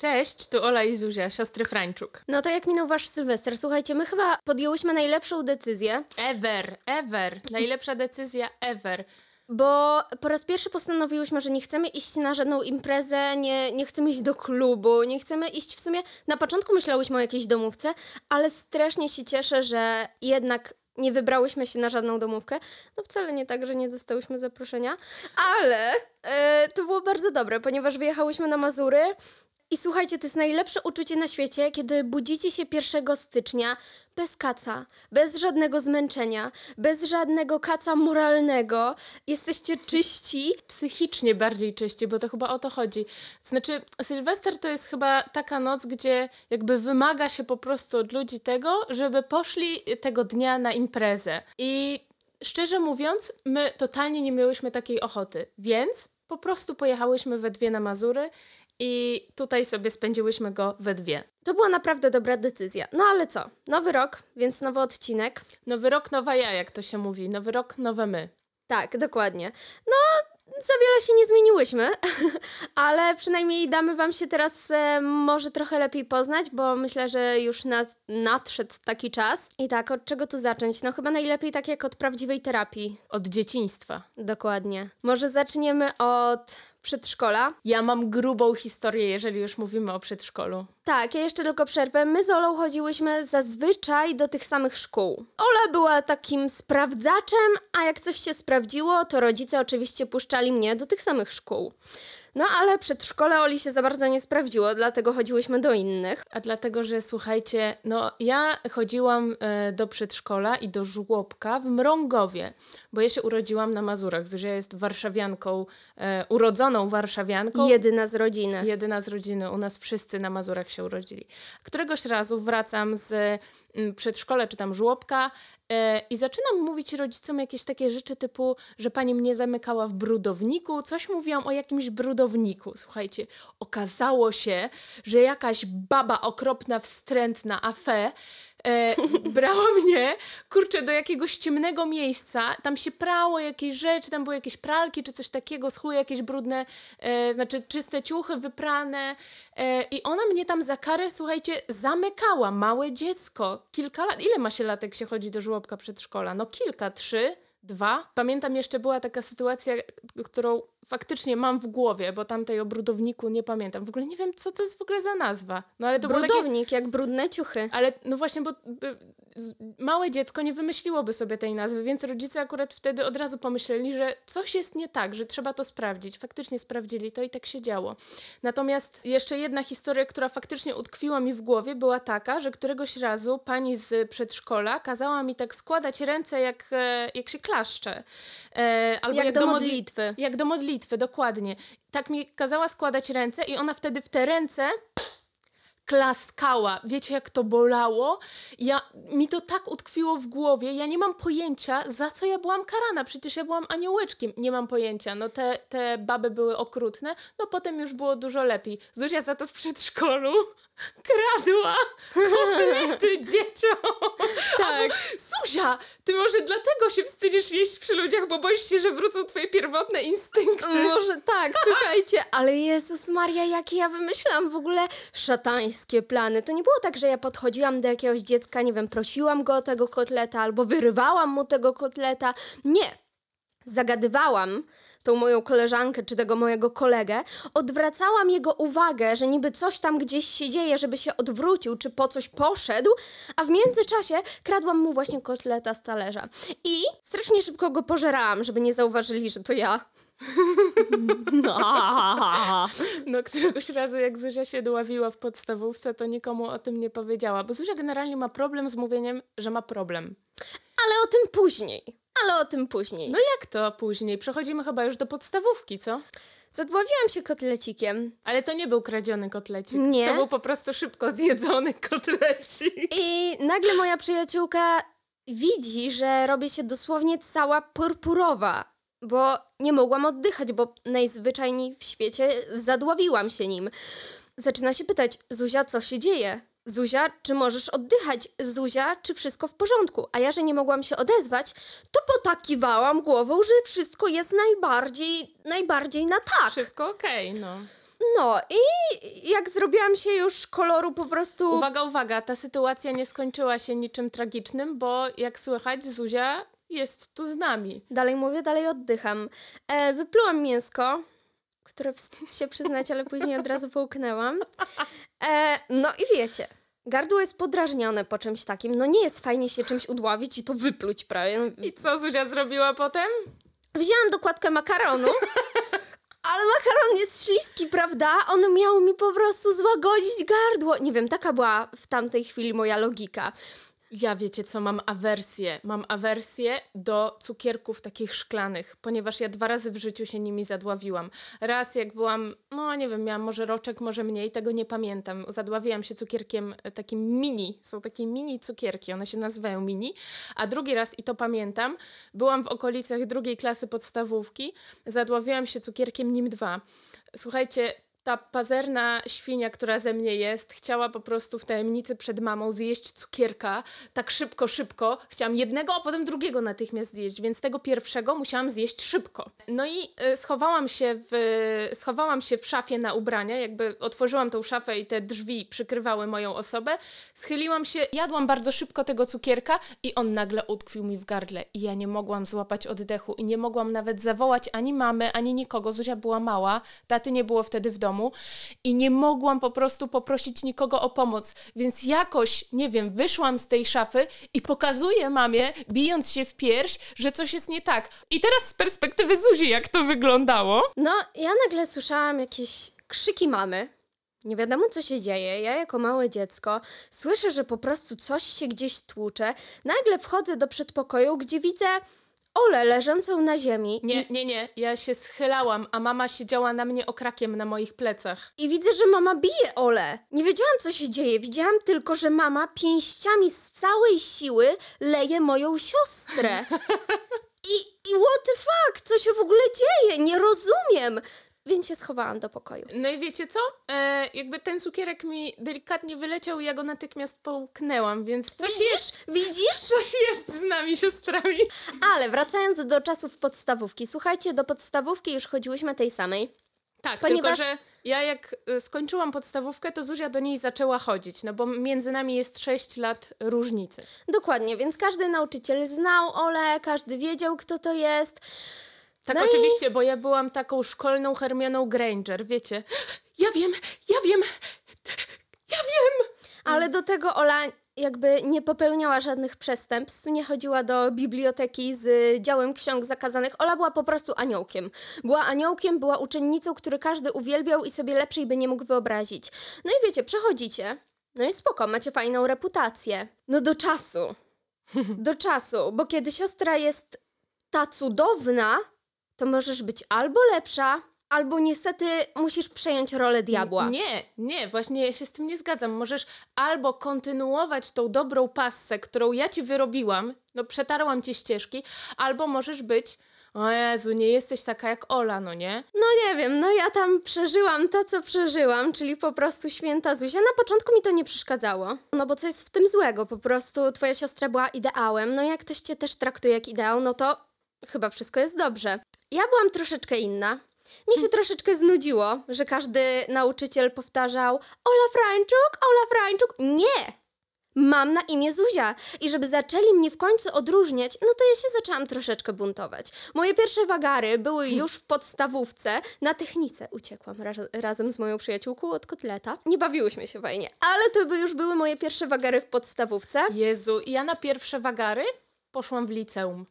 Cześć, tu Ola i Zuzia, siostry Frańczuk. No to jak minął wasz Sylwester? Słuchajcie, my chyba podjęłyśmy najlepszą decyzję, Ever, ever. Najlepsza decyzja ever. bo po raz pierwszy postanowiłyśmy, że nie chcemy iść na żadną imprezę, nie, nie chcemy iść do klubu, nie chcemy iść w sumie... Na początku myślałyśmy o jakiejś domówce, ale strasznie się cieszę, że jednak nie wybrałyśmy się na żadną domówkę. No wcale nie tak, że nie dostałyśmy zaproszenia, ale e, to było bardzo dobre, ponieważ wyjechałyśmy na Mazury i słuchajcie, to jest najlepsze uczucie na świecie, kiedy budzicie się 1 stycznia bez kaca, bez żadnego zmęczenia, bez żadnego kaca moralnego. Jesteście czyści. Psychicznie bardziej czyści, bo to chyba o to chodzi. Znaczy, Sylwester to jest chyba taka noc, gdzie jakby wymaga się po prostu od ludzi tego, żeby poszli tego dnia na imprezę. I szczerze mówiąc, my totalnie nie miałyśmy takiej ochoty, więc po prostu pojechałyśmy we dwie na Mazury i tutaj sobie spędziłyśmy go we dwie. To była naprawdę dobra decyzja. No ale co? Nowy rok, więc nowy odcinek. Nowy rok, nowa ja, jak to się mówi. Nowy rok, nowe my. Tak, dokładnie. No, za wiele się nie zmieniłyśmy, ale przynajmniej damy Wam się teraz e, może trochę lepiej poznać, bo myślę, że już nad, nadszedł taki czas. I tak, od czego tu zacząć? No, chyba najlepiej tak jak od prawdziwej terapii. Od dzieciństwa. Dokładnie. Może zaczniemy od przedszkola. Ja mam grubą historię, jeżeli już mówimy o przedszkolu. Tak, ja jeszcze tylko przerwę. My z Olą chodziłyśmy zazwyczaj do tych samych szkół. Ola była takim sprawdzaczem, a jak coś się sprawdziło, to rodzice oczywiście puszczali mnie do tych samych szkół. No ale przedszkole Oli się za bardzo nie sprawdziło, dlatego chodziłyśmy do innych. A dlatego, że słuchajcie, no ja chodziłam e, do przedszkola i do żłobka w Mrągowie, bo ja się urodziłam na Mazurach. Zuzia jest warszawianką, e, urodzoną warszawianką. Jedyna z rodziny. Jedyna z rodziny, u nas wszyscy na Mazurach się urodzili. Któregoś razu wracam z mm, przedszkola czy tam żłobka e, i zaczynam mówić rodzicom jakieś takie rzeczy typu, że pani mnie zamykała w brudowniku, coś mówiłam o jakimś brudowniku. Słuchajcie, okazało się, że jakaś baba okropna, wstrętna, afe e, brała mnie, kurczę, do jakiegoś ciemnego miejsca, tam się prało jakieś rzeczy, tam były jakieś pralki czy coś takiego, schły jakieś brudne, e, znaczy czyste ciuchy wyprane. E, i ona mnie tam za karę, słuchajcie, zamykała, małe dziecko, kilka lat, ile ma się lat, jak się chodzi do żłobka przedszkola? No kilka, trzy, dwa. Pamiętam jeszcze była taka sytuacja, którą faktycznie mam w głowie, bo tamtej o brudowniku nie pamiętam. W ogóle nie wiem, co to jest w ogóle za nazwa. No ale to było takie... Brudownik, jak brudne ciuchy. Ale no właśnie, bo małe dziecko nie wymyśliłoby sobie tej nazwy, więc rodzice akurat wtedy od razu pomyśleli, że coś jest nie tak, że trzeba to sprawdzić. Faktycznie sprawdzili to i tak się działo. Natomiast jeszcze jedna historia, która faktycznie utkwiła mi w głowie, była taka, że któregoś razu pani z przedszkola kazała mi tak składać ręce, jak, e, jak się klaszcze. E, albo Jak do modli- modlitwy. Jak do modlitwy, dokładnie. Tak mi kazała składać ręce i ona wtedy w te ręce klaskała. Wiecie, jak to bolało? Ja, mi to tak utkwiło w głowie. Ja nie mam pojęcia, za co ja byłam karana. Przecież ja byłam aniołeczkiem. Nie mam pojęcia. No te, te baby były okrutne. No potem już było dużo lepiej. Zuzia za to w przedszkolu kradła kotlety dzieciom. Tak. Zuzia, ty może dlatego się wstydzisz jeść przy ludziach, bo boisz się, że wrócą twoje pierwotne instynkty. Może tak, słuchajcie, ale Jezus Maria, jakie ja wymyślam w ogóle szatańskie plany. To nie było tak, że ja podchodziłam do jakiegoś dziecka, nie wiem, prosiłam go o tego kotleta albo wyrywałam mu tego kotleta. Nie. Zagadywałam tą moją koleżankę czy tego mojego kolegę, odwracałam jego uwagę, że niby coś tam gdzieś się dzieje, żeby się odwrócił czy po coś poszedł, a w międzyczasie kradłam mu właśnie kotleta z talerza. I strasznie szybko go pożerałam, żeby nie zauważyli, że to ja. No, któregoś razu, jak Zuzia się dławiła w podstawówce, to nikomu o tym nie powiedziała, bo Zuzia generalnie ma problem z mówieniem, że ma problem. Ale o tym później. Ale o tym później. No jak to później? Przechodzimy chyba już do podstawówki, co? Zadławiłam się kotlecikiem. Ale to nie był kradziony kotlecik. Nie. To był po prostu szybko zjedzony kotlecik. I nagle moja przyjaciółka widzi, że robię się dosłownie cała purpurowa, bo nie mogłam oddychać, bo najzwyczajniej w świecie zadławiłam się nim. Zaczyna się pytać, Zuzia, co się dzieje? Zuzia, czy możesz oddychać? Zuzia, czy wszystko w porządku? A ja, że nie mogłam się odezwać, to potakiwałam głową, że wszystko jest najbardziej, najbardziej na tak. Wszystko okej, no. No i jak zrobiłam się już koloru po prostu... Uwaga, uwaga, ta sytuacja nie skończyła się niczym tragicznym, bo jak słychać, Zuzia jest tu z nami. Dalej mówię, dalej oddycham. E, wyplułam mięsko, które wstyd się przyznać, ale później od razu połknęłam. E, no i wiecie, gardło jest podrażnione po czymś takim. No nie jest fajnie się czymś udławić i to wypluć prawie. I co Zuzia zrobiła potem? Wzięłam dokładkę makaronu, ale makaron jest śliski, prawda? On miał mi po prostu złagodzić gardło. Nie wiem, taka była w tamtej chwili moja logika. Ja wiecie co, mam awersję. Mam awersję do cukierków takich szklanych, ponieważ ja dwa razy w życiu się nimi zadławiłam. Raz jak byłam, no nie wiem, miałam może roczek, może mniej, tego nie pamiętam. Zadławiłam się cukierkiem e, takim mini. Są takie mini cukierki, one się nazywają mini. A drugi raz, i to pamiętam, byłam w okolicach drugiej klasy podstawówki, zadławiłam się cukierkiem nim 2. Słuchajcie, ta pazerna świnia, która ze mnie jest, chciała po prostu w tajemnicy przed mamą zjeść cukierka tak szybko, szybko. Chciałam jednego, a potem drugiego natychmiast zjeść, więc tego pierwszego musiałam zjeść szybko. No i y, schowałam się w, schowałam się w szafie na ubrania, jakby otworzyłam tą szafę i te drzwi przykrywały moją osobę. Schyliłam się, jadłam bardzo szybko tego cukierka i on nagle utkwił mi w gardle i ja nie mogłam złapać oddechu i nie mogłam nawet zawołać ani mamy, ani nikogo. Zuzia była mała, taty nie było wtedy w domu i nie mogłam po prostu poprosić nikogo o pomoc, więc jakoś, nie wiem, wyszłam z tej szafy i pokazuję mamie, bijąc się w pierś, że coś jest nie tak. I teraz z perspektywy Zuzi, jak to wyglądało? No, ja nagle słyszałam jakieś krzyki mamy. Nie wiadomo, co się dzieje. Ja, jako małe dziecko, słyszę, że po prostu coś się gdzieś tłucze. Nagle wchodzę do przedpokoju, gdzie widzę Olę leżącą na ziemi. Nie, nie, nie, ja się schylałam, a mama siedziała na mnie okrakiem na moich plecach. I widzę, że mama bije Olę. Nie wiedziałam, co się dzieje. Widziałam tylko, że mama pięściami z całej siły leje moją siostrę. I, I what the fuck? Co się w ogóle dzieje? Nie rozumiem. Więc się schowałam do pokoju. No i wiecie co? E, jakby ten cukierek mi delikatnie wyleciał i ja go natychmiast połknęłam, więc coś Widzisz? jest, Widzisz? coś jest z nami siostrami. Ale wracając do czasów podstawówki. Słuchajcie, do podstawówki już chodziłyśmy tej samej. Tak, Ponieważ- tylko że ja jak y, skończyłam podstawówkę, to Zuzia do niej zaczęła chodzić, no bo między nami jest 6 lat różnicy. Dokładnie, więc każdy nauczyciel znał Olę, każdy wiedział, kto to jest. Tak No i- oczywiście, bo ja byłam taką szkolną Hermioną Granger, wiecie. Ja wiem, ja wiem, ja wiem! Ale do tego Ola jakby nie popełniała żadnych przestępstw, nie chodziła do biblioteki z działem ksiąg zakazanych. Ola była po prostu aniołkiem. Była aniołkiem, była uczennicą, który każdy uwielbiał i sobie lepszej by nie mógł wyobrazić. No i wiecie, przechodzicie. No i spoko, macie fajną reputację. No do czasu. Do czasu, bo kiedy siostra jest ta cudowna, to możesz być albo lepsza, albo niestety musisz przejąć rolę diabła. Nie, nie, właśnie ja się z tym nie zgadzam. Możesz albo kontynuować tą dobrą passę, którą ja ci wyrobiłam, no przetarłam ci ścieżki, albo możesz być, o Jezu, nie jesteś taka jak Ola, no nie? No nie wiem, no ja tam przeżyłam to, co przeżyłam, czyli po prostu święta Zuzia. Na początku mi to nie przeszkadzało, no bo co jest w tym złego? Po prostu twoja siostra była ideałem, no jak ktoś cię też traktuje jak ideał, no to chyba wszystko jest dobrze. Ja byłam troszeczkę inna. Mi się troszeczkę znudziło, że każdy nauczyciel powtarzał Ola Frańczuk, Ola Frańczuk. Nie! Mam na imię Zuzia i żeby zaczęli mnie w końcu odróżniać, no to ja się zaczęłam troszeczkę buntować. Moje pierwsze wagary były już w podstawówce, na technice uciekłam ra razem z moją przyjaciółką od kotleta. Nie bawiłyśmy się fajnie, ale to by już były moje pierwsze wagary w podstawówce. Jezu, ja na pierwsze wagary poszłam w liceum.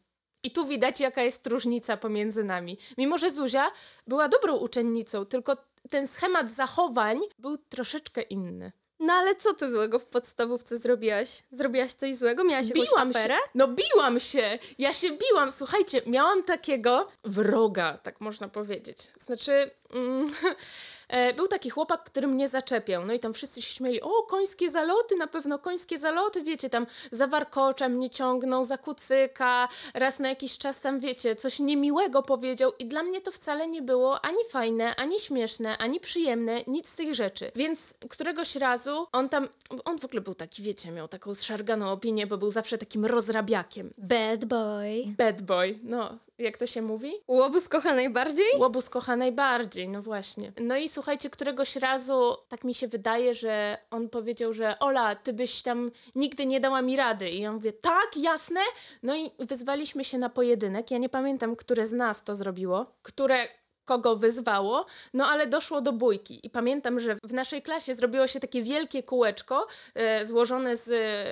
I tu widać, jaka jest różnica pomiędzy nami. Mimo, że Zuzia była dobrą uczennicą, tylko ten schemat zachowań był troszeczkę inny. No ale co ty złego w podstawówce zrobiłaś? Zrobiłaś coś złego? Miałaś jakąś Biłam się. aferę? No biłam się. Ja się biłam. Słuchajcie, miałam takiego wroga, tak można powiedzieć. Znaczy, mm, był taki chłopak, który mnie zaczepiał. No i tam wszyscy się śmieli, o, końskie zaloty, na pewno końskie zaloty, wiecie, tam za warkocza mnie ciągnął, za kucyka, raz na jakiś czas tam, wiecie, coś niemiłego powiedział i dla mnie to wcale nie było ani fajne, ani śmieszne, ani przyjemne, nic z tych rzeczy. Więc któregoś razu on tam, on w ogóle był taki, wiecie, miał taką zszarganą opinię, bo był zawsze takim rozrabiakiem. Bad boy. Bad boy, no. Jak to się mówi? Łobuz kocha najbardziej? Łobuz kocha najbardziej, no właśnie. No i słuchajcie, któregoś razu, tak mi się wydaje, że on powiedział, że Ola, ty byś tam nigdy nie dała mi rady. I ja mówię, tak, jasne. No i wyzwaliśmy się na pojedynek. Ja nie pamiętam, które z nas to zrobiło, które kogo wyzwało, no ale doszło do bójki. I pamiętam, że w naszej klasie zrobiło się takie wielkie kółeczko e, złożone z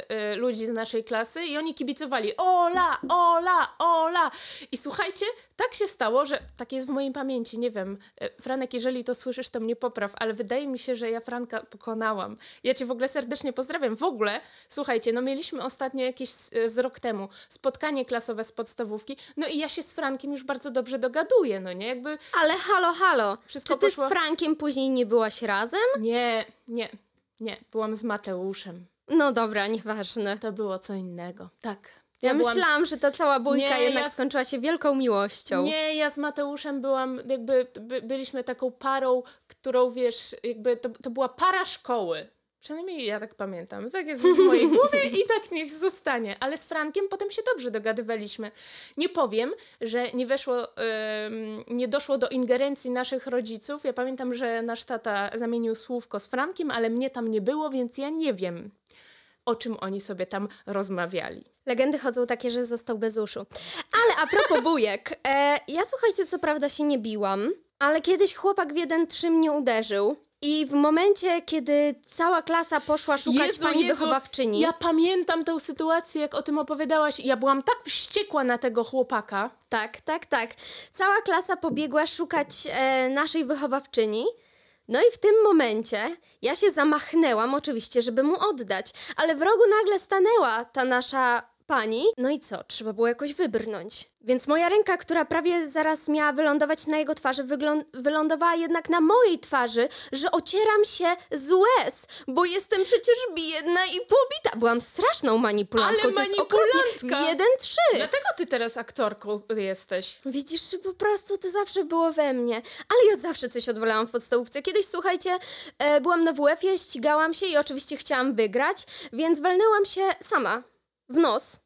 e, ludzi z naszej klasy i oni kibicowali Ola, Ola, Ola. I słuchajcie, tak się stało, że tak jest w mojej pamięci, nie wiem, e, Franek, jeżeli to słyszysz, to mnie popraw, ale wydaje mi się, że ja Franka pokonałam. Ja cię w ogóle serdecznie pozdrawiam. W ogóle, słuchajcie, no mieliśmy ostatnio jakieś z, z rok temu spotkanie klasowe z podstawówki, no i ja się z Frankiem już bardzo dobrze dogaduję, no nie? Jakby Ale halo, halo. Wszystko Czy ty poszło- z Frankiem później nie byłaś razem? Nie, nie, nie. Byłam z Mateuszem. No dobra, nieważne. To było co innego. Tak. Ja, byłam- myślałam, że ta cała bójka Nie, jednak ja- skończyła się wielką miłością. Nie, ja z Mateuszem byłam, jakby by, byliśmy taką parą, którą wiesz, jakby to, to była para szkoły. Przynajmniej ja tak pamiętam. Tak jest w mojej głowie i tak niech zostanie. Ale z Frankiem potem się dobrze dogadywaliśmy. Nie powiem, że nie weszło, ym, nie doszło do ingerencji naszych rodziców. Ja pamiętam, że nasz tata zamienił słówko z Frankiem, ale mnie tam nie było, więc ja nie wiem, o czym oni sobie tam rozmawiali. Legendy chodzą takie, że został bez uszu. Ale a propos bujek, e, ja słuchajcie, co prawda się nie biłam, ale kiedyś chłopak w jeden trzy mnie uderzył i w momencie, kiedy cała klasa poszła szukać Jezu, pani Jezu, wychowawczyni, Ja pamiętam tę sytuację, jak o tym opowiadałaś. Ja byłam tak wściekła na tego chłopaka. tak, tak, tak, cała klasa pobiegła szukać e, naszej wychowawczyni. No i w tym momencie ja się zamachnęłam oczywiście, żeby mu oddać, ale w rogu nagle stanęła ta nasza pani. No i co? Trzeba było jakoś wybrnąć. Więc moja ręka, która prawie zaraz miała wylądować na jego twarzy, wylądowała jednak na mojej twarzy, że ocieram się z łez, bo jestem przecież biedna i pobita. Byłam straszną manipulantką. Ale to jest manipulantka! Jeden, trzy. Dlatego ty teraz aktorką jesteś. Widzisz, po prostu to zawsze było we mnie. Ale ja zawsze coś odwalałam w podstawówce. Kiedyś, słuchajcie, e, byłam na WF-ie, ścigałam się i oczywiście chciałam wygrać, więc walnęłam się sama w nos.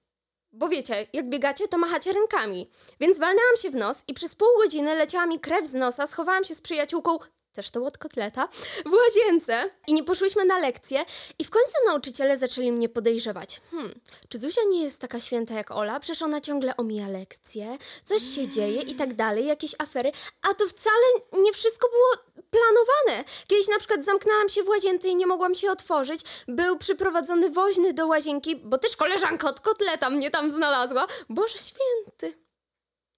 Bo wiecie, jak biegacie, to machacie rękami. Więc walnęłam się w nos i przez pół godziny leciała mi krew z nosa, schowałam się z przyjaciółką, też to od kotleta, w łazience i nie poszłyśmy na lekcję i w końcu nauczyciele zaczęli mnie podejrzewać. Hmm, czy Zuzia nie jest taka święta jak Ola? Przecież ona ciągle omija lekcje, coś się dzieje i tak dalej, jakieś afery, a to wcale nie wszystko było planowane. Kiedyś na przykład zamknęłam się w łazience i nie mogłam się otworzyć. Był przyprowadzony woźny do łazienki, bo też koleżanka od kotleta mnie tam znalazła. Boże święty.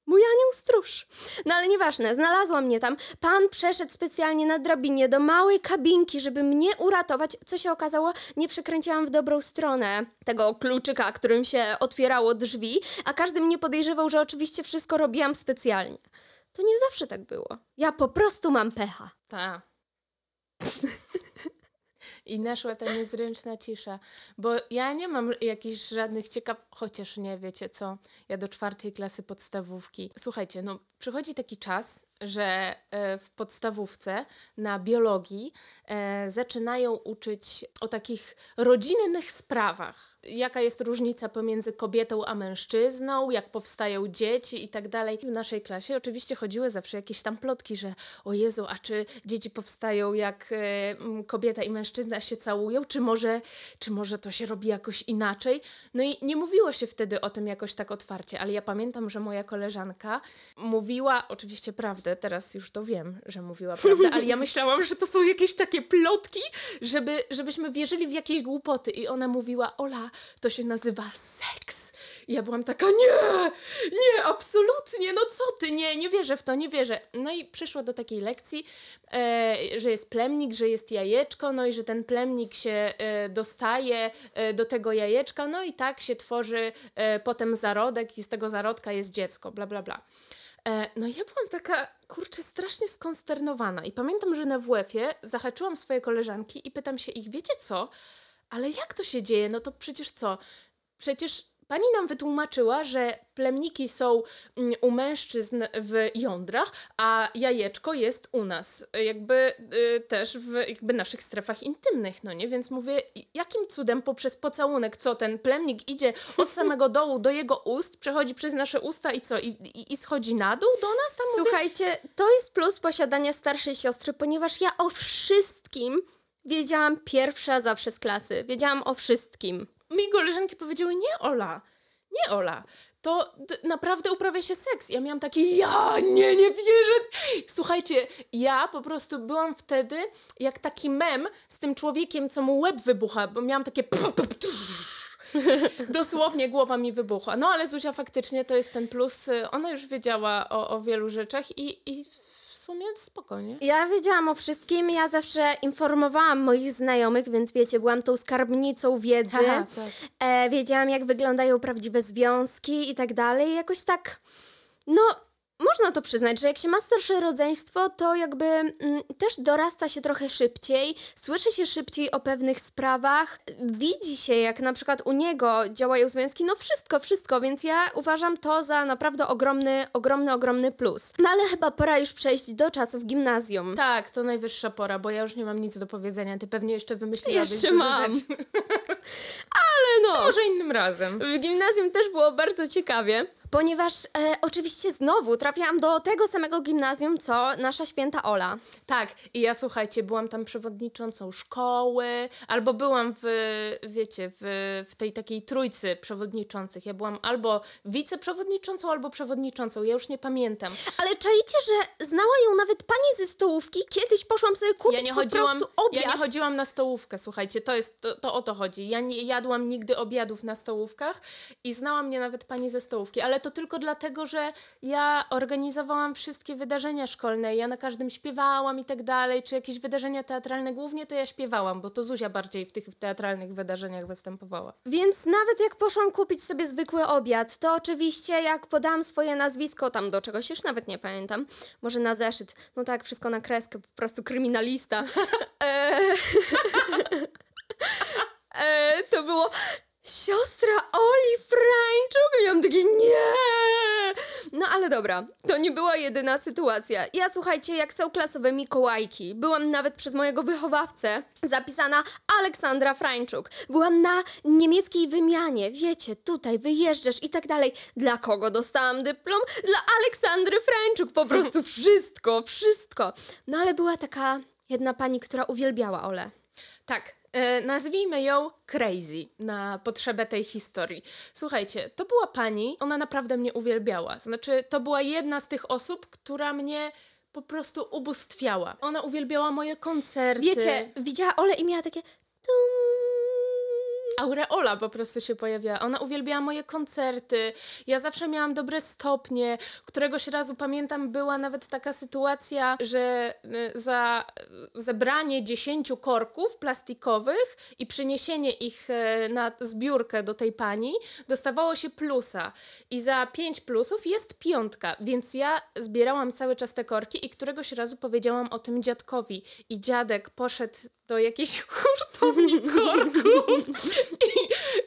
Mój anioł stróż. No ale nieważne, znalazła mnie tam. Pan przeszedł specjalnie na drabinie do małej kabinki, żeby mnie uratować. Co się okazało, nie przekręciłam w dobrą stronę tego kluczyka, którym się otwierało drzwi, a każdy mnie podejrzewał, że oczywiście wszystko robiłam specjalnie. To nie zawsze tak było. Ja po prostu mam pecha. Ta. I naszła ta niezręczna cisza. Bo ja nie mam jakichś żadnych ciekaw... Chociaż nie, wiecie co? Ja do czwartej klasy podstawówki. Słuchajcie, no przychodzi taki czas, że e, w podstawówce na biologii e, zaczynają uczyć o takich rodzinnych sprawach. Jaka jest różnica pomiędzy kobietą a mężczyzną, jak powstają dzieci i tak dalej. W naszej klasie oczywiście chodziły zawsze jakieś tam plotki, że o Jezu, a czy dzieci powstają jak e, kobieta i mężczyzna się całują, czy może, czy może to się robi jakoś inaczej? No i nie mówiło się wtedy o tym jakoś tak otwarcie, ale ja pamiętam, że moja koleżanka mówiła oczywiście prawdę, teraz już to wiem, że mówiła prawdę, ale ja myślałam, że to są jakieś takie plotki, żeby, żebyśmy wierzyli w jakieś głupoty. I ona mówiła, Ola, to się nazywa seks. I ja byłam taka, nie, nie, absolutnie, no co ty, nie, nie wierzę w to, nie wierzę. No i przyszło do takiej lekcji, e, że jest plemnik, że jest jajeczko, no i że ten plemnik się e, dostaje e, do tego jajeczka, no i tak się tworzy e, potem zarodek i z tego zarodka jest dziecko, bla, bla, bla. E, no ja byłam taka, kurczę, strasznie skonsternowana. I pamiętam, że na WF-ie zahaczyłam swoje koleżanki i pytam się ich, wiecie co? Ale jak to się dzieje? No to przecież co? Przecież pani nam wytłumaczyła, że plemniki są mm, u mężczyzn w jądrach, a jajeczko jest u nas, jakby y, też w jakby naszych strefach intymnych, no nie? Więc mówię, jakim cudem poprzez pocałunek, co ten plemnik idzie od samego dołu do jego ust, przechodzi przez nasze usta i co? I, i, i schodzi na dół do nas? Tam mówię, Słuchajcie, to jest plus posiadania starszej siostry, ponieważ ja o wszystkim wiedziałam pierwsza zawsze z klasy. Wiedziałam o wszystkim. Mi koleżanki powiedziały, nie Ola, nie Ola, to naprawdę uprawia się seks. Ja miałam takie, ja nie, nie wierzę. Słuchajcie, ja po prostu byłam wtedy jak taki mem z tym człowiekiem, co mu łeb wybucha, bo miałam takie... Dosłownie głowa mi wybuchła. No ale Zuzia faktycznie to jest ten plus. Ona już wiedziała o, o wielu rzeczach i, i sumie spokojnie. Ja wiedziałam o wszystkim, ja zawsze informowałam moich znajomych, więc wiecie, byłam tą skarbnicą wiedzy. Aha, tak. e, wiedziałam, jak wyglądają prawdziwe związki i tak dalej. Jakoś tak, no, można to przyznać, że jak się ma starsze rodzeństwo, to jakby mm, też dorasta się trochę szybciej, słyszy się szybciej o pewnych sprawach, widzi się, jak na przykład u niego działają związki, no wszystko, wszystko, więc ja uważam to za naprawdę ogromny, ogromny, ogromny plus. No ale chyba pora już przejść do czasów gimnazjum. Tak, to najwyższa pora, bo ja już nie mam nic do powiedzenia. Ty pewnie jeszcze wymyśliłabyś Jeszcze mam. Ale no! Może innym razem. W gimnazjum też było bardzo ciekawie, ponieważ e, oczywiście znowu trafiłam do tego samego gimnazjum, co nasza święta Ola. Tak, i ja słuchajcie, byłam tam przewodniczącą szkoły, albo byłam w, wiecie, w, w tej takiej trójcy przewodniczących. Ja byłam albo wiceprzewodniczącą, albo przewodniczącą, ja już nie pamiętam. Ale czajcie, że znała ją nawet pani ze stołówki. Kiedyś poszłam sobie kupić Ja nie, po chodziłam, prostu obiad. ja nie chodziłam na stołówkę, słuchajcie, to, jest, to, to o to chodzi. Ja nie jadłam nigdy obiadów na stołówkach i znała mnie nawet pani ze stołówki, ale to tylko dlatego, że ja organizowałam wszystkie wydarzenia szkolne, ja na każdym śpiewałam i tak dalej, czy jakieś wydarzenia teatralne, głównie to ja śpiewałam, bo to Zuzia bardziej w tych teatralnych wydarzeniach występowała. Więc nawet jak poszłam kupić sobie zwykły obiad, to oczywiście jak podałam swoje nazwisko tam do czegoś, już nawet nie pamiętam, może na zeszyt, no tak, wszystko na kreskę, po prostu kryminalista. e... e, to było siostra Oli Frańczuk ja takie nie! No ale dobra, to nie była jedyna sytuacja. Ja słuchajcie, jak są klasowe Mikołajki, byłam nawet przez mojego wychowawcę zapisana Aleksandra Frańczuk. Byłam na niemieckiej wymianie, wiecie, tutaj wyjeżdżasz i tak dalej. Dla kogo dostałam dyplom? Dla Aleksandry Frańczuk, po prostu wszystko, wszystko. No ale była taka jedna pani, która uwielbiała Ole. Tak, nazwijmy ją Crazy na potrzebę tej historii. Słuchajcie, to była pani, ona naprawdę mnie uwielbiała. Znaczy, to była jedna z tych osób, która mnie po prostu ubóstwiała. Ona uwielbiała moje koncerty. Wiecie, widziała Ole i miała takie... Aureola po prostu się pojawiała. Ona uwielbiała moje koncerty. Ja zawsze miałam dobre stopnie. Któregoś razu pamiętam, była nawet taka sytuacja, że y, za y, zebranie 10 korków plastikowych i przyniesienie ich y, na zbiórkę do tej pani dostawało się plusa. I za 5 plusów jest piątka. Więc ja zbierałam cały czas te korki i któregoś razu powiedziałam o tym dziadkowi. I dziadek poszedł do jakiejś hurtowni korków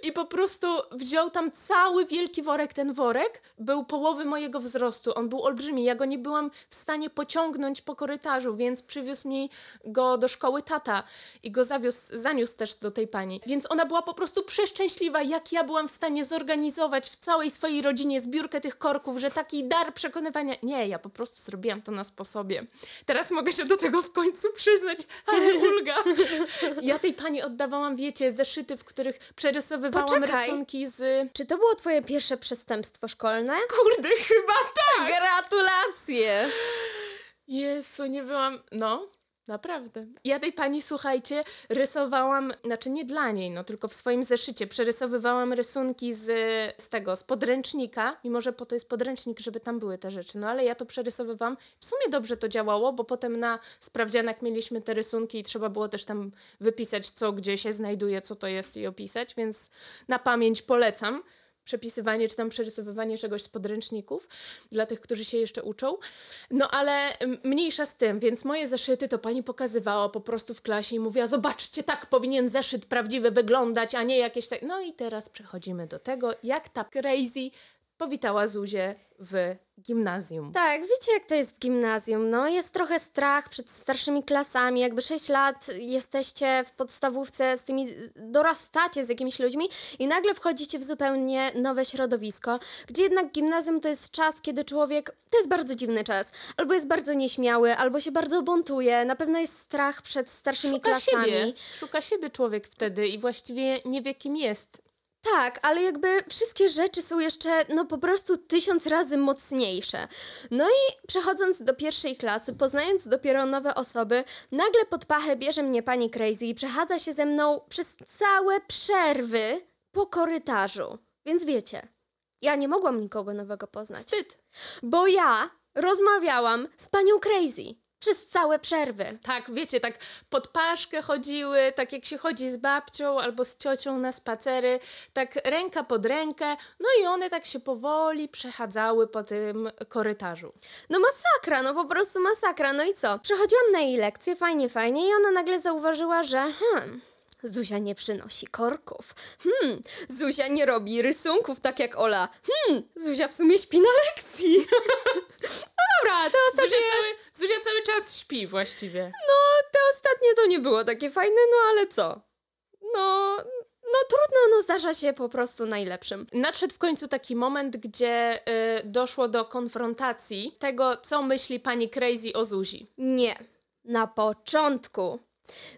i, i po prostu wziął tam cały wielki worek. Ten worek był połowy mojego wzrostu. On był olbrzymi. Ja go nie byłam w stanie pociągnąć po korytarzu, więc przywiózł mi go do szkoły tata i go zawiózł, zaniósł też do tej pani. Więc ona była po prostu przeszczęśliwa, jak ja byłam w stanie zorganizować w całej swojej rodzinie zbiórkę tych korków, że taki dar przekonywania. Nie, ja po prostu zrobiłam to na sposobie. Teraz mogę się do tego w końcu przyznać, ale ulga. Ja tej pani oddawałam, wiecie, zeszyty, w których przerysowywałam Poczekaj. rysunki z... Czy to było twoje pierwsze przestępstwo szkolne? Kurde, chyba tak! Gratulacje! Jezu, nie byłam... No, naprawdę. Ja tej pani, słuchajcie, rysowałam, znaczy nie dla niej, no tylko w swoim zeszycie. Przerysowywałam rysunki z, z tego, z podręcznika, mimo że po to jest podręcznik, żeby tam były te rzeczy. No ale ja to przerysowywałam. W sumie dobrze to działało, bo potem na sprawdzianach mieliśmy te rysunki i trzeba było też tam wypisać, co gdzie się znajduje, co to jest i opisać, więc na pamięć polecam. Przepisywanie czy tam przerysowywanie czegoś z podręczników dla tych, którzy się jeszcze uczą. No ale m, mniejsza z tym, więc moje zeszyty to pani pokazywała po prostu w klasie i mówiła, zobaczcie, tak powinien zeszyt prawdziwy wyglądać, a nie jakieś tak. No i teraz przechodzimy do tego, jak ta crazy powitała Zuzię w gimnazjum. Tak, wiecie jak to jest w gimnazjum, no jest trochę strach przed starszymi klasami, jakby 6 lat jesteście w podstawówce z tymi, dorastacie z jakimiś ludźmi i nagle wchodzicie w zupełnie nowe środowisko, gdzie jednak gimnazjum to jest czas, kiedy człowiek, to jest bardzo dziwny czas, albo jest bardzo nieśmiały, albo się bardzo buntuje, na pewno jest strach przed starszymi Szuka klasami. siebie, szuka siebie człowiek wtedy i właściwie nie wie, kim jest. Tak, ale jakby wszystkie rzeczy są jeszcze, no po prostu tysiąc razy mocniejsze. No i przechodząc do pierwszej klasy, poznając dopiero nowe osoby, nagle pod pachę bierze mnie pani Crazy i przechadza się ze mną przez całe przerwy po korytarzu. Więc wiecie, ja nie mogłam nikogo nowego poznać, Wstyd. bo ja rozmawiałam z panią Crazy przez całe przerwy. Tak, wiecie, tak pod paszkę chodziły, tak jak się chodzi z babcią albo z ciocią na spacery, tak ręka pod rękę, no i one tak się powoli przechadzały po tym korytarzu. No masakra, no po prostu masakra. No i co? Przechodziłam na jej lekcję, fajnie, fajnie i ona nagle zauważyła, że hmm, Zuzia nie przynosi korków. Hmm, Zuzia nie robi rysunków tak jak Ola. Hmm, Zuzia w sumie śpi na lekcji. no dobra, to ostatnie... Zuzia cały, Zuzia cały czas śpi właściwie. No, to ostatnie to nie było takie fajne, no ale co? No, no trudno, no zdarza się po prostu najlepszym. Nadszedł w końcu taki moment, gdzie y, doszło do konfrontacji tego, co myśli pani Crazy o Zuzi. Nie. Na początku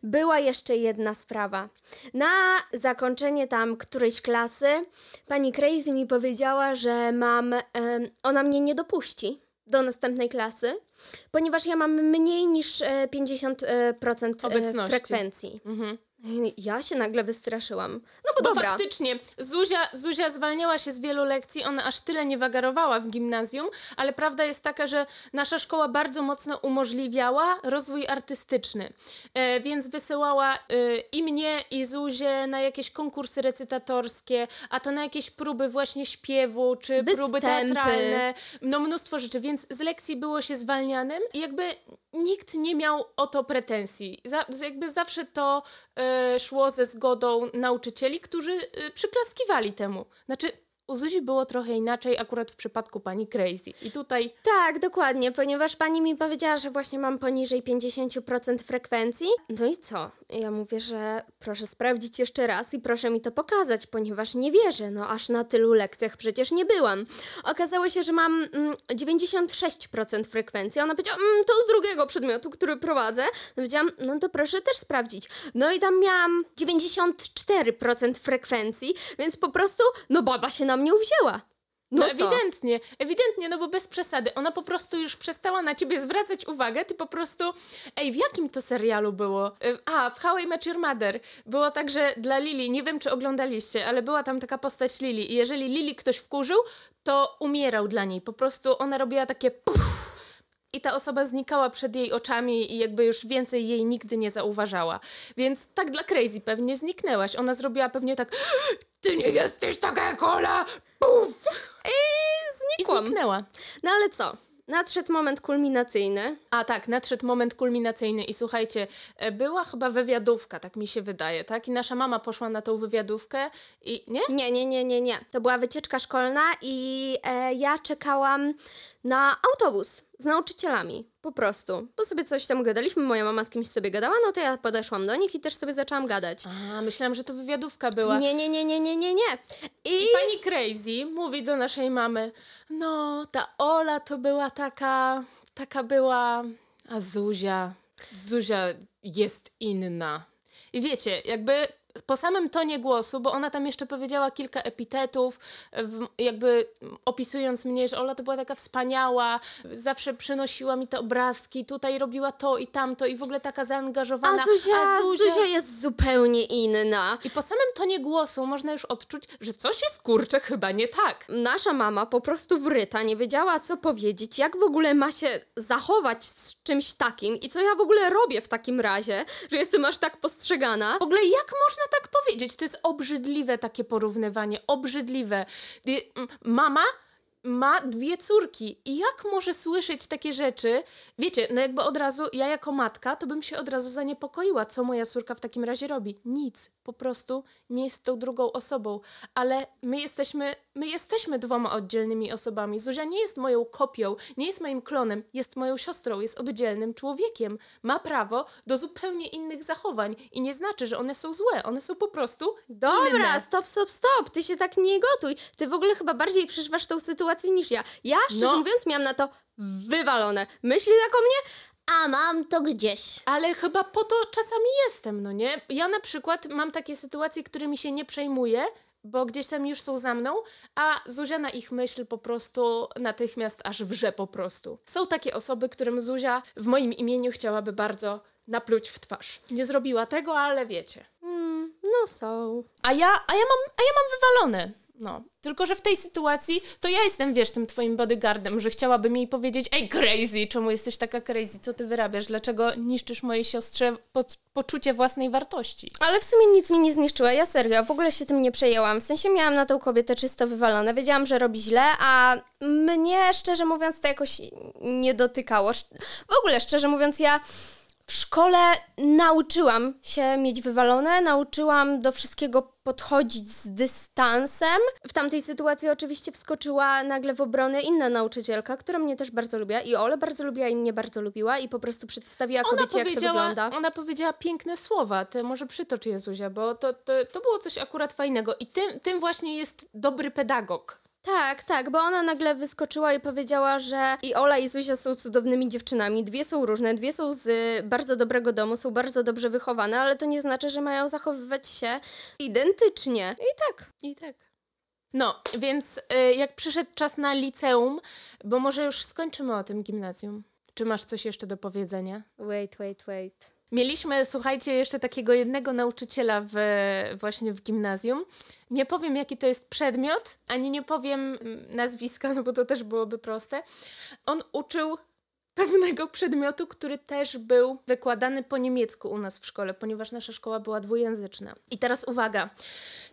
była jeszcze jedna sprawa. Na zakończenie tam którejś klasy pani Crazy mi powiedziała, że mam. ona mnie nie dopuści do następnej klasy, ponieważ ja mam mniej niż e, 50% e, procent, e, Obecności. frekwencji. Mhm. Ja się nagle wystraszyłam. No bo, Bo dobra. faktycznie Zuzia, Zuzia zwalniała się z wielu lekcji, ona aż tyle nie wagarowała w gimnazjum, ale prawda jest taka, że nasza szkoła bardzo mocno umożliwiała rozwój artystyczny. E, więc wysyłała e, i mnie, i Zuzię na jakieś konkursy recytatorskie, a to na jakieś próby właśnie śpiewu, czy próby Występy. teatralne, no mnóstwo rzeczy, więc z lekcji było się zwalnianym i jakby nikt nie miał o to pretensji. Za, jakby zawsze to e, szło ze zgodą nauczycieli, którzy e, przyklaskiwali temu. Znaczy, u Zuzi było trochę inaczej akurat w przypadku pani Crazy. I tutaj Tak, dokładnie, ponieważ pani mi powiedziała, że właśnie mam poniżej 50% frekwencji. No i co? Ja mówię, że proszę sprawdzić jeszcze raz i proszę mi to pokazać, ponieważ nie wierzę, no aż na tylu lekcjach przecież nie byłam. Okazało się, że mam mm, 96% frekwencji. Ona powiedziała, mm, to z drugiego przedmiotu, który prowadzę. No powiedziałam, no to proszę też sprawdzić. No i tam miałam 94% frekwencji, więc po prostu, no baba się na mnie uwzięła. No, No, ewidentnie, ewidentnie, no bo bez przesady. Ona po prostu już przestała na ciebie zwracać uwagę, ty po prostu... Ej, w jakim to serialu było? Y, A, w How I Met Your Mother. Było tak, że dla Lili, nie wiem czy oglądaliście, ale była tam taka postać Lili i jeżeli Lili ktoś wkurzył, to umierał dla niej. Po prostu ona robiła takie puf, i ta osoba znikała przed jej oczami i jakby już więcej jej nigdy nie zauważała. Więc tak dla Crazy pewnie zniknęłaś. Ona zrobiła pewnie tak ty nie jesteś taka jak Ola! Puf! I I znikłam. zniknęła. No ale co? Nadszedł moment kulminacyjny. A tak, nadszedł moment kulminacyjny i słuchajcie, e, była chyba wywiadówka, tak mi się wydaje, tak? I nasza mama poszła na tą wywiadówkę i nie? Nie, nie, nie, nie, nie. To była wycieczka szkolna i e, ja czekałam na autobus z nauczycielami. Po prostu. Bo sobie coś tam gadaliśmy, moja mama z kimś sobie gadała, no to ja podeszłam do nich i też sobie zaczęłam gadać. A, myślałam, że to wywiadówka była. Nie, nie, nie, nie, nie, nie, nie. I, I pani Crazy mówi do naszej mamy, no, ta Ola to była taka, taka była, a Zuzia, Zuzia jest inna. I wiecie, jakby po samym tonie głosu, bo ona tam jeszcze powiedziała kilka epitetów, jakby opisując mnie, że Ola to była taka wspaniała, zawsze przynosiła mi te obrazki, tutaj robiła to i tamto i w ogóle taka zaangażowana. a, Zuzia, a Zuzia jest zupełnie inna. I po samym tonie głosu można już odczuć, że coś jest kurczę chyba nie tak. Nasza mama po prostu wryta, nie wiedziała co powiedzieć, jak w ogóle ma się zachować z czymś takim i co ja w ogóle robię w takim razie, że jestem aż tak postrzegana. W ogóle jak można można tak powiedzieć. To jest obrzydliwe takie porównywanie. Obrzydliwe. Y, Mama ma dwie córki i jak może słyszeć takie rzeczy? Wiecie, no jakby od razu, ja jako matka, to bym się od razu zaniepokoiła, co moja córka w takim razie robi. Nic, po prostu nie jest tą drugą osobą, ale my jesteśmy, my jesteśmy dwoma oddzielnymi osobami. Zuzia nie jest moją kopią, nie jest moim klonem, jest moją siostrą, jest oddzielnym człowiekiem. Ma prawo do zupełnie innych zachowań i nie znaczy, że one są złe, one są po prostu Dobra, inne. stop, stop, stop. Ty się tak nie gotuj. Ty w ogóle chyba bardziej przeżywasz tą sytuację niż ja. Ja, szczerze No. mówiąc, miałam na to wywalone. Myśli tak o mnie, a mam to gdzieś. Ale chyba po to czasami jestem, no nie? Ja na przykład mam takie sytuacje, którymi się nie przejmuję, bo gdzieś tam już są za mną, a Zuzia na ich myśl po prostu natychmiast aż wrze po prostu. Są takie osoby, którym Zuzia w moim imieniu chciałaby bardzo napluć w twarz. Nie zrobiła tego, ale wiecie. Mm, no są. A ja, a ja mam, a ja mam wywalone. No, tylko że w tej sytuacji to ja jestem, wiesz, tym twoim bodyguardem, że chciałabym jej powiedzieć, ej, crazy, czemu jesteś taka crazy, co ty wyrabiasz, dlaczego niszczysz mojej siostrze po poczucie własnej wartości? Ale w sumie nic mi nie zniszczyła, ja serio, w ogóle się tym nie przejęłam. W sensie miałam na tą kobietę czysto wywalone, wiedziałam, że robi źle, a mnie, szczerze mówiąc, to jakoś nie dotykało. W ogóle, szczerze mówiąc, ja w szkole nauczyłam się mieć wywalone, nauczyłam do wszystkiego podchodzić z dystansem. W tamtej sytuacji oczywiście wskoczyła nagle w obronę inna nauczycielka, która mnie też bardzo lubiła i Ole bardzo lubiła i mnie bardzo lubiła i po prostu przedstawiła Ona kobiecie, jak to wygląda. ona powiedziała piękne słowa, ty może przytocz je, Zuzia, bo to, to, to było coś akurat fajnego i tym, tym właśnie jest dobry pedagog. Tak, tak, bo ona nagle wyskoczyła i powiedziała, że i Ola i Zuzia są cudownymi dziewczynami. Dwie są różne, dwie są z y, bardzo dobrego domu, są bardzo dobrze wychowane, ale to nie znaczy, że mają zachowywać się identycznie. I tak. I tak. No, więc y, jak przyszedł czas na liceum, bo może już skończymy o tym gimnazjum. Czy masz coś jeszcze do powiedzenia? Wait, wait, wait. Mieliśmy, słuchajcie, jeszcze takiego jednego nauczyciela w, właśnie w gimnazjum. Nie powiem, jaki to jest przedmiot, ani nie powiem mm, nazwiska, no bo to też byłoby proste. On uczył pewnego przedmiotu, który też był wykładany po niemiecku u nas w szkole, ponieważ nasza szkoła była dwujęzyczna. I teraz uwaga.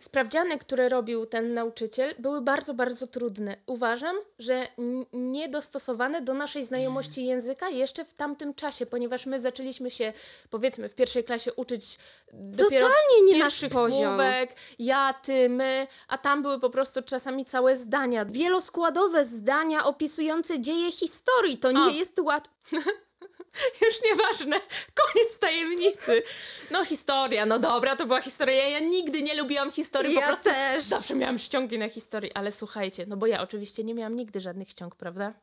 Sprawdziany, które robił ten nauczyciel, były bardzo, bardzo trudne. Uważam, że niedostosowane do naszej znajomości języka jeszcze w tamtym czasie, ponieważ my zaczęliśmy się, powiedzmy, w pierwszej klasie uczyć dopiero Totalnie nie nasz poziom. słówek, ja, ty, my, a tam były po prostu czasami całe zdania. Wieloskładowe zdania opisujące dzieje historii. To nie O. jest łatwe. Już nieważne, koniec tajemnicy. No historia, no dobra, to była historia. Ja nigdy nie lubiłam historii, po Ja prostu też. zawsze miałam ściągi na historii, ale słuchajcie, no bo ja oczywiście nie miałam nigdy żadnych ściąg, prawda?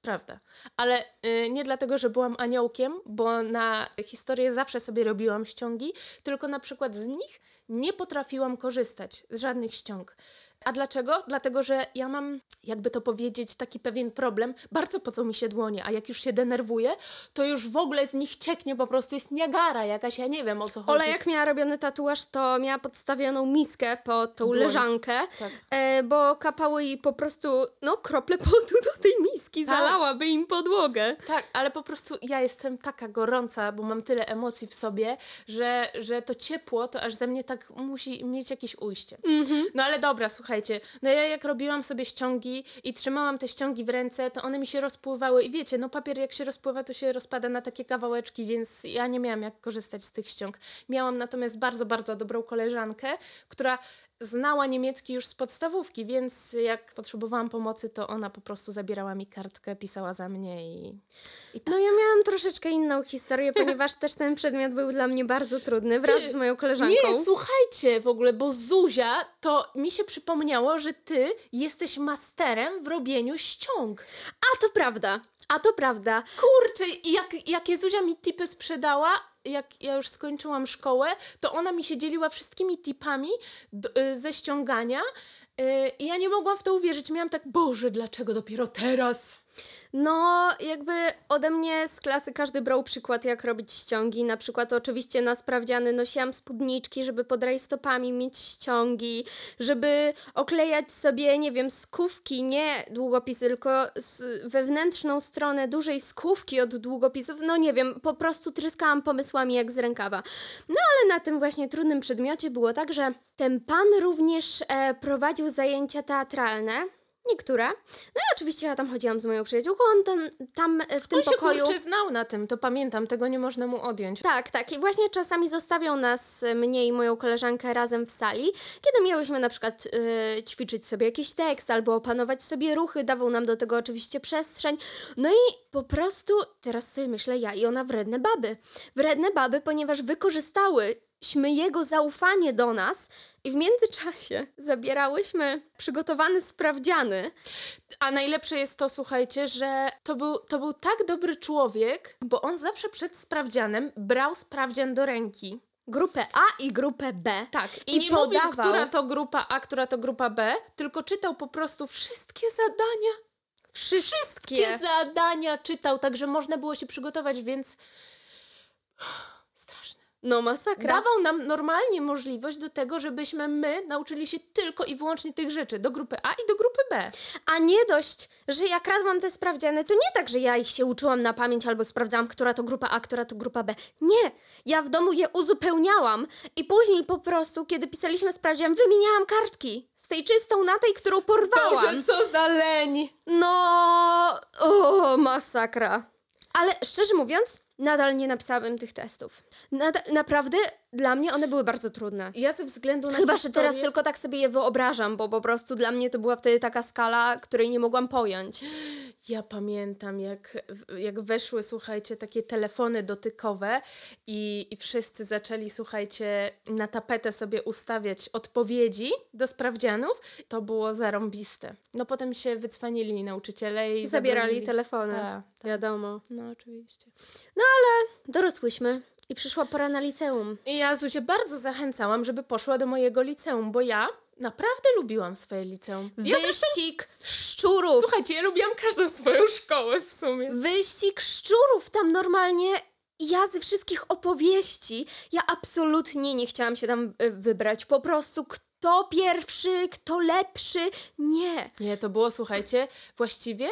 Prawda. Ale y, nie dlatego, że byłam aniołkiem, bo na historię zawsze sobie robiłam ściągi, tylko na przykład z nich nie potrafiłam korzystać z żadnych ściąg. A dlaczego? Dlatego, że ja mam, jakby to powiedzieć, taki pewien problem. Bardzo pocą mi się dłonie, a jak już się denerwuję, to już w ogóle z nich cieknie po prostu, jest niagara jakaś, ja nie wiem o co chodzi. Ola jak miała robiony tatuaż, to miała podstawioną miskę pod tą Dłoń. leżankę, Tak. e, bo kapały jej po prostu, no, krople potu do tej miski, Tak. zalałaby im podłogę. Tak, ale po prostu ja jestem taka gorąca, bo mam tyle emocji w sobie, że, że to ciepło to aż ze mnie tak musi mieć jakieś ujście. No ale dobra, słuchajcie, no ja jak robiłam sobie ściągi i trzymałam te ściągi w ręce, to one mi się rozpływały i wiecie, no papier jak się rozpływa, to się rozpada na takie kawałeczki, więc ja nie miałam jak korzystać z tych ściąg. Miałam natomiast bardzo, bardzo dobrą koleżankę, która znała niemiecki już z podstawówki, więc jak potrzebowałam pomocy, to ona po prostu zabierała mi kartkę, pisała za mnie i, i tak. No ja miałam troszeczkę inną historię, ponieważ też ten przedmiot był dla mnie bardzo trudny, wraz Ty- z moją koleżanką. Nie, słuchajcie w ogóle, bo Zuzia, to mi się przypomniało, że ty jesteś masterem w robieniu ściąg. A to prawda, a to prawda. Kurczę, jak, jakie Zuzia mi tipy sprzedała, jak ja już skończyłam szkołę, to ona mi się dzieliła wszystkimi tipami do, y, ze ściągania y, i ja nie mogłam w to uwierzyć. Miałam tak, Boże, dlaczego dopiero teraz? No, jakby ode mnie z klasy każdy brał przykład, jak robić ściągi. Na przykład, oczywiście na sprawdziany nosiłam spódniczki, żeby pod rajstopami mieć ściągi, żeby oklejać sobie, nie wiem, skówki, nie długopisy, tylko wewnętrzną stronę dużej skówki od długopisów. No nie wiem, po prostu tryskałam pomysłami jak z rękawa. No ale na tym właśnie trudnym przedmiocie było tak, że ten pan również e, prowadził zajęcia teatralne Niektóre. No i oczywiście ja tam chodziłam z moją przyjaciółką, on tam, tam e, w tym on pokoju... On się znał na tym, to pamiętam, tego nie można mu odjąć. Tak, tak. I właśnie czasami zostawiał nas, e, mnie i moją koleżankę razem w sali, kiedy miałyśmy na przykład yy, ćwiczyć sobie jakiś tekst albo opanować sobie ruchy, dawał nam do tego oczywiście przestrzeń. No i po prostu teraz sobie myślę ja i ona wredne baby. Wredne baby, ponieważ wykorzystały śmy jego zaufanie do nas i w międzyczasie zabierałyśmy przygotowany sprawdziany. A najlepsze jest to, słuchajcie, że to był, to był tak dobry człowiek, bo on zawsze przed sprawdzianem brał sprawdzian do ręki. Grupę A i grupę B. Tak, i, i nie podawał... mówił, która to grupa A, która to grupa B, tylko czytał po prostu wszystkie zadania. Wszystkie, wszystkie zadania czytał, także można było się przygotować, więc no masakra. Dawał nam normalnie możliwość do tego, żebyśmy my nauczyli się tylko i wyłącznie tych rzeczy do grupy A i do grupy B. A nie dość, że jak radłam te sprawdziany, to nie tak, że ja ich się uczyłam na pamięć albo sprawdzałam, która to grupa A, która to grupa B. Nie, ja w domu je uzupełniałam i później po prostu, kiedy pisaliśmy sprawdzian, wymieniałam kartki z tej czystą na tej, którą porwałam. Boże, co za leń! No, o, masakra. Ale szczerze mówiąc, nadal nie napisałabym tych testów. Nad naprawdę dla mnie one były bardzo trudne. Ja ze względu na Chyba, historię... że teraz tylko tak sobie je wyobrażam, bo po prostu dla mnie to była wtedy taka skala, której nie mogłam pojąć. Ja pamiętam, jak, jak weszły, słuchajcie, takie telefony dotykowe i, i wszyscy zaczęli, słuchajcie, na tapetę sobie ustawiać odpowiedzi do sprawdzianów. To było zarąbiste. No potem się wycwanili nauczyciele i zabierali zabronili. telefony. Ta, ta. Wiadomo. No oczywiście. No ale dorosłyśmy. I przyszła pora na liceum. I ja Zuzię bardzo zachęcałam, żeby poszła do mojego liceum, bo ja naprawdę lubiłam swoje liceum. Ja Wyścig zresztą... szczurów. Słuchajcie, ja lubiłam każdą swoją szkołę w sumie. Wyścig szczurów. Tam normalnie ja ze wszystkich opowieści, ja absolutnie nie chciałam się tam y, wybrać. Po prostu kto pierwszy, kto lepszy. Nie. Nie, to było, słuchajcie, właściwie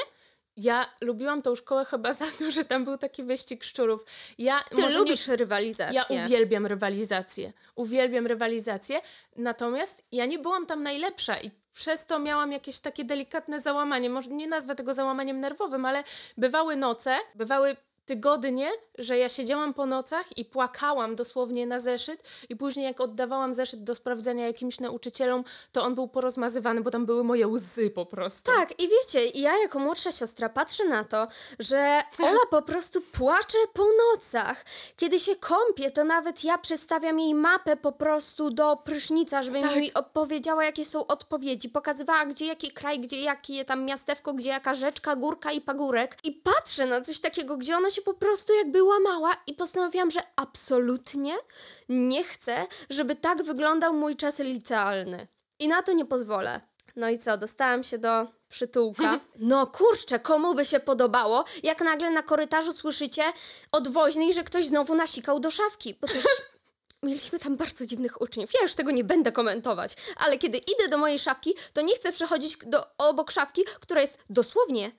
ja lubiłam tą szkołę chyba za to, że tam był taki wyścig szczurów. Ja, Ty lubisz nie, rywalizację. Ja uwielbiam rywalizację. Uwielbiam rywalizację, natomiast ja nie byłam tam najlepsza i przez to miałam jakieś takie delikatne załamanie. Może nie nazwę tego załamaniem nerwowym, ale bywały noce, bywały tygodnie, że ja siedziałam po nocach i płakałam dosłownie na zeszyt i później jak oddawałam zeszyt do sprawdzenia jakimś nauczycielom, to on był porozmazywany, bo tam były moje łzy po prostu. Tak, i wiecie, ja jako młodsza siostra patrzę na to, że Ola po prostu płacze po nocach. Kiedy się kąpie, to nawet ja przedstawiam jej mapę po prostu do prysznica, żeby tak. mi opowiedziała, jakie są odpowiedzi. Pokazywała, gdzie jaki kraj, gdzie jakie tam miastewko, gdzie jaka rzeczka, górka i pagórek. I patrzę na coś takiego, gdzie ona się po prostu jakby łamała i postanowiłam, że absolutnie nie chcę, żeby tak wyglądał mój czas licealny. I na to nie pozwolę. No i co, dostałam się do przytułka. No kurczę, komu by się podobało, jak nagle na korytarzu słyszycie od woźnej, że ktoś znowu nasikał do szafki, bo też Mieliśmy tam bardzo dziwnych uczniów. Ja już tego nie będę komentować, ale kiedy idę do mojej szafki, to nie chcę przechodzić do, obok szafki, która jest dosłownie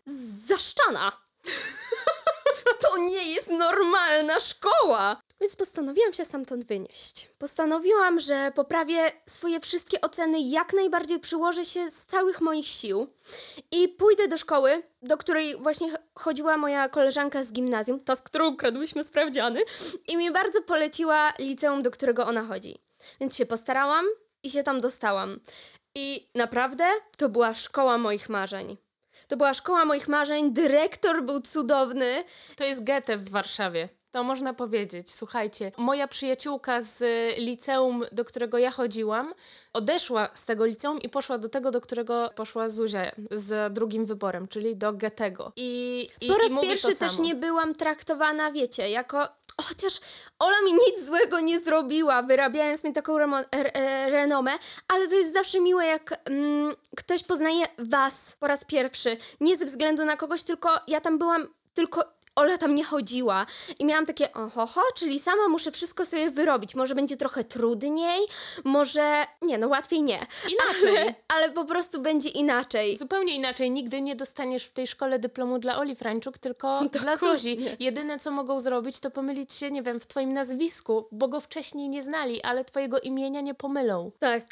zaszczana. To nie jest normalna szkoła! Więc postanowiłam się stamtąd wynieść. Postanowiłam, że poprawię swoje wszystkie oceny, jak najbardziej przyłożę się z całych moich sił i pójdę do szkoły, do której właśnie chodziła moja koleżanka z gimnazjum, ta, z którą kradłyśmy sprawdziany, i mi bardzo poleciła liceum, do którego ona chodzi. Więc się postarałam i się tam dostałam. I naprawdę to była szkoła moich marzeń. To była szkoła moich marzeń, dyrektor był cudowny. To jest getę w Warszawie. To można powiedzieć. Słuchajcie, moja przyjaciółka z liceum, do którego ja chodziłam, odeszła z tego liceum i poszła do tego, do którego poszła Zuzia z drugim wyborem, czyli do Getego. I, i po raz i pierwszy też nie byłam traktowana, wiecie, jako chociaż Ola mi nic złego nie zrobiła, wyrabiając mi taką remo- re- e, renomę, ale to jest zawsze miłe, jak mm, ktoś poznaje was po raz pierwszy. Nie ze względu na kogoś, tylko ja tam byłam, tylko Ola tam nie chodziła. I miałam takie, ohoho, czyli sama muszę wszystko sobie wyrobić. Może będzie trochę trudniej, może... Nie, no łatwiej nie. Inaczej. Ale, ale po prostu będzie inaczej. Zupełnie inaczej. Nigdy nie dostaniesz w tej szkole dyplomu dla Oli Frańczuk, tylko dla Zuzi. Jedyne, co mogą zrobić, to pomylić się, nie wiem, w twoim nazwisku, bo go wcześniej nie znali, ale twojego imienia nie pomylą. Tak.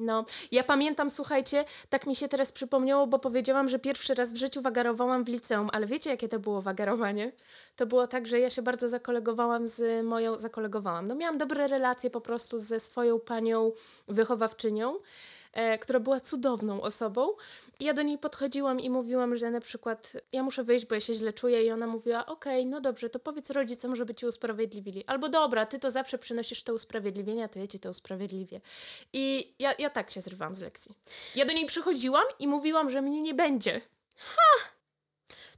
No, ja pamiętam, słuchajcie, tak mi się teraz przypomniało, bo powiedziałam, że pierwszy raz w życiu wagarowałam w liceum, ale wiecie, jakie to było wagarowanie? To było tak, że ja się bardzo zakolegowałam z moją, zakolegowałam, no miałam dobre relacje po prostu ze swoją panią wychowawczynią, e, która była cudowną osobą. I ja do niej podchodziłam i mówiłam, że na przykład ja muszę wyjść, bo ja się źle czuję i ona mówiła, okej, no dobrze, to powiedz rodzicom, żeby ci usprawiedliwili. Albo dobra, ty to zawsze przynosisz te usprawiedliwienia, to ja ci to usprawiedliwię. I ja, ja tak się zrywałam z lekcji. Ja do niej przychodziłam i mówiłam, że mnie nie będzie.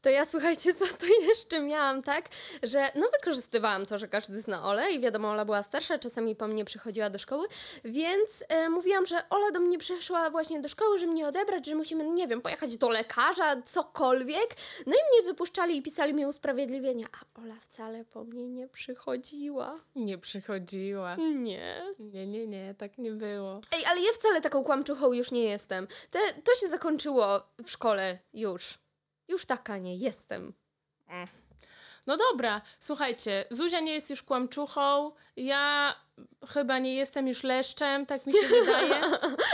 To ja słuchajcie, za to jeszcze miałam, tak, że no wykorzystywałam to, że każdy zna Olę i wiadomo, Ola była starsza, czasami po mnie przychodziła do szkoły, więc e, mówiłam, że Ola do mnie przyszła właśnie do szkoły, że mnie odebrać, że musimy, nie wiem, pojechać do lekarza, cokolwiek. No i mnie wypuszczali i pisali mi usprawiedliwienia, a Ola wcale po mnie nie przychodziła. Nie przychodziła. Nie. Nie, nie, nie, tak nie było. Ej, ale ja wcale taką kłamczuchą już nie jestem. Te, to się zakończyło w szkole już. Już taka nie jestem. No dobra, słuchajcie, Zuzia nie jest już kłamczuchą, ja chyba nie jestem już leszczem, tak mi się wydaje.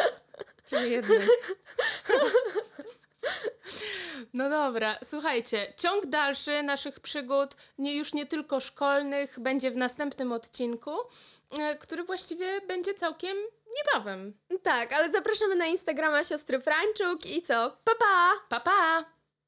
Czyli jednak. No dobra, słuchajcie, ciąg dalszy naszych przygód, nie już nie tylko szkolnych, będzie w następnym odcinku, e, który właściwie będzie całkiem niebawem. Tak, ale zapraszamy na Instagrama siostry Franczuk i co? Pa pa! Pa, pa!